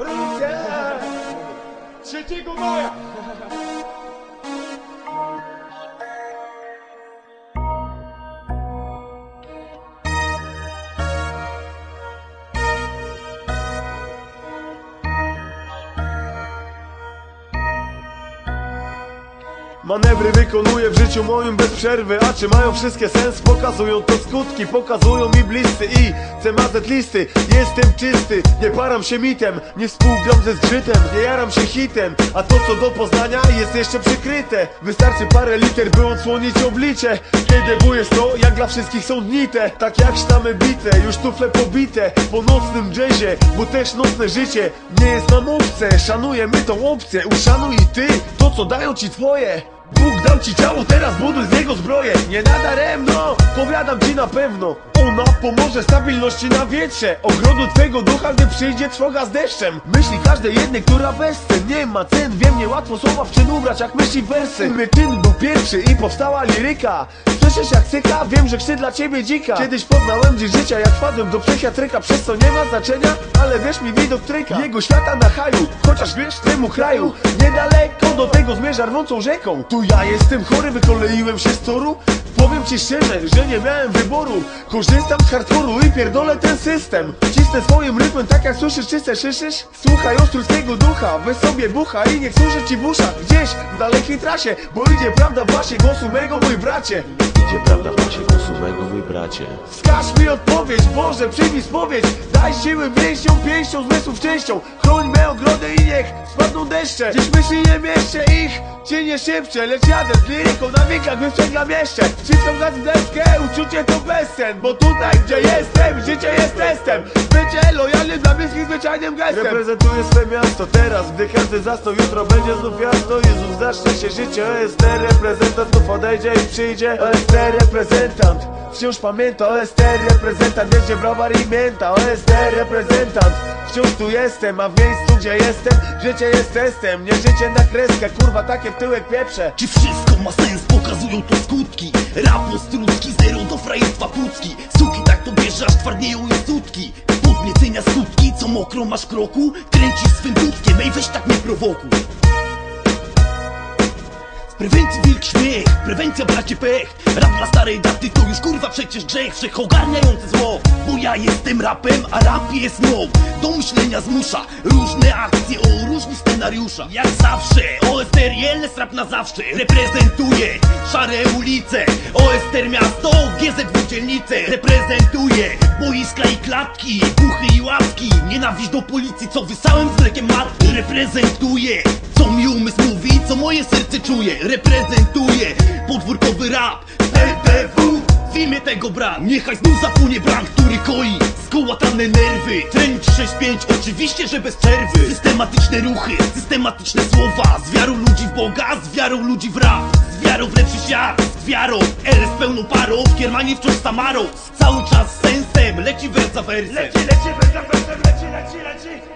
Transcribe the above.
我的钱是真妈呀 Manewry wykonuję w życiu moim bez przerwy A czy mają wszystkie sens? Pokazują to skutki Pokazują mi bliscy i CMZ listy. Jestem czysty, nie param się mitem Nie współgram ze zgrzytem, nie jaram się hitem. A to co do poznania jest jeszcze przykryte. Wystarczy parę liter by odsłonić oblicze. Kiedy bujesz to jak dla wszystkich są dnite Tak jak sztamy bite, już tufle pobite. Po nocnym jazzie, bo też nocne życie Nie jest nam obce, szanujemy tą opcję Uszanuj i ty to co dają ci twoje. Bóg dał ci ciało, teraz buduj z niego zbroję. Nie nadaremno, powiadam ci na pewno. Ona pomoże stabilności na wietrze. Ogrodu twego ducha, gdy przyjdzie trwoga z deszczem. Myśli każdej jednej, która bez cen Nie ma cen, wiem, niełatwo słowa w czyn ubrać Jak myśli wersy. My czyn był pierwszy i powstała liryka Słyszysz jak syka? Wiem, że chcę dla ciebie dzika. Kiedyś poznałem dziś życia, jak wpadłem do psychiatryka Przez co nie ma znaczenia, ale wiesz mi widok tryka. Jego świata na haju, chociaż wiesz temu kraju. Niedaleko do tego zmierza rwącą rzeką. Tu ja jestem chory, wykoleiłem się z toru Powiem ci szczerze, że nie miałem wyboru. Korzystam z hardkoru i pierdolę ten system. Cisnę swoim rytmem tak jak słyszysz, czyste szyszysz Słuchaj ostruskiego ducha, weź sobie bucha I niech służy ci w uszach. Gdzieś w dalekiej trasie Bo idzie prawda w basie głosu mego mój bracie. Idzie prawda w czasie głosu mego, mój bracie. Wskaż mi odpowiedź, Boże przyjmij spowiedź. Daj siły mięśniom, pięścią, zmysłów częścią Chroń me ogrody i niech spadną deszcze Dziś myśli nie mieszczę ich, cię nie szybcze Lecz jadę z liryką na winkach, wyprzęglam jeszcze. Wciskam gaz deskę, uczucie to bezsen Bo tutaj gdzie jestem, życie jest testem. Bycie lojalny dla bliskich zwyczajnym gestem. Reprezentuję swe miasto teraz, gdy każdy zasnął Jutro będzie znów jasno, Jezus zacznie się życie OST reprezentant znów odejdzie i przyjdzie OST reprezentant. Wciąż pamięta OST reprezentant Wiecie browar i mięta. OST reprezentant. Wciąż tu jestem, a w miejscu gdzie jestem Życie jest testem, nie życie na kreskę Kurwa takie w tyłek pieprze. Czy wszystko ma sens? Pokazują to skutki. Rap ostrucki, zero do frajerstwa pucki. Suki tak to bierze, aż twardnieją i sutki Podniecenia skutki, co mokro masz kroku? Kręcisz swym dudkiem, ej weź tak nie prowokuj prewencji wilk śmiech, prewencja bracie pech. Rap dla starej daty to już kurwa przecież grzech. Wszechogarniające zło Bo ja jestem rapem, a rap jest mną Do myślenia zmusza Różne akcje o różnych scenariuszach. Jak zawsze, OSTR jest rap na zawsze Reprezentuje szare ulice. OSTR miasto, GZW dzielnice Reprezentuje. Boiska i klatki Buchy i łapki. Nienawiść do policji, co wysałem z mlekiem matki. Reprezentuje co mi umysł mówi, co moje serce czuje Reprezentuje podwórkowy rap PPW w. Imię tego brat Niechaj znów zapłonie bram, który koi Skołatane nerwy. Trening 6-5, oczywiście, że bez przerwy. Systematyczne ruchy, systematyczne słowa. Z wiarą ludzi w Boga, z wiarą ludzi w rap. Z wiarą w lepszy świat, z wiarą L z pełną parą, w kiermanie wciąż samarą Cały czas z sensem, leci wers za wersem. Leci, leci, bez za bezem, leci, leci, leci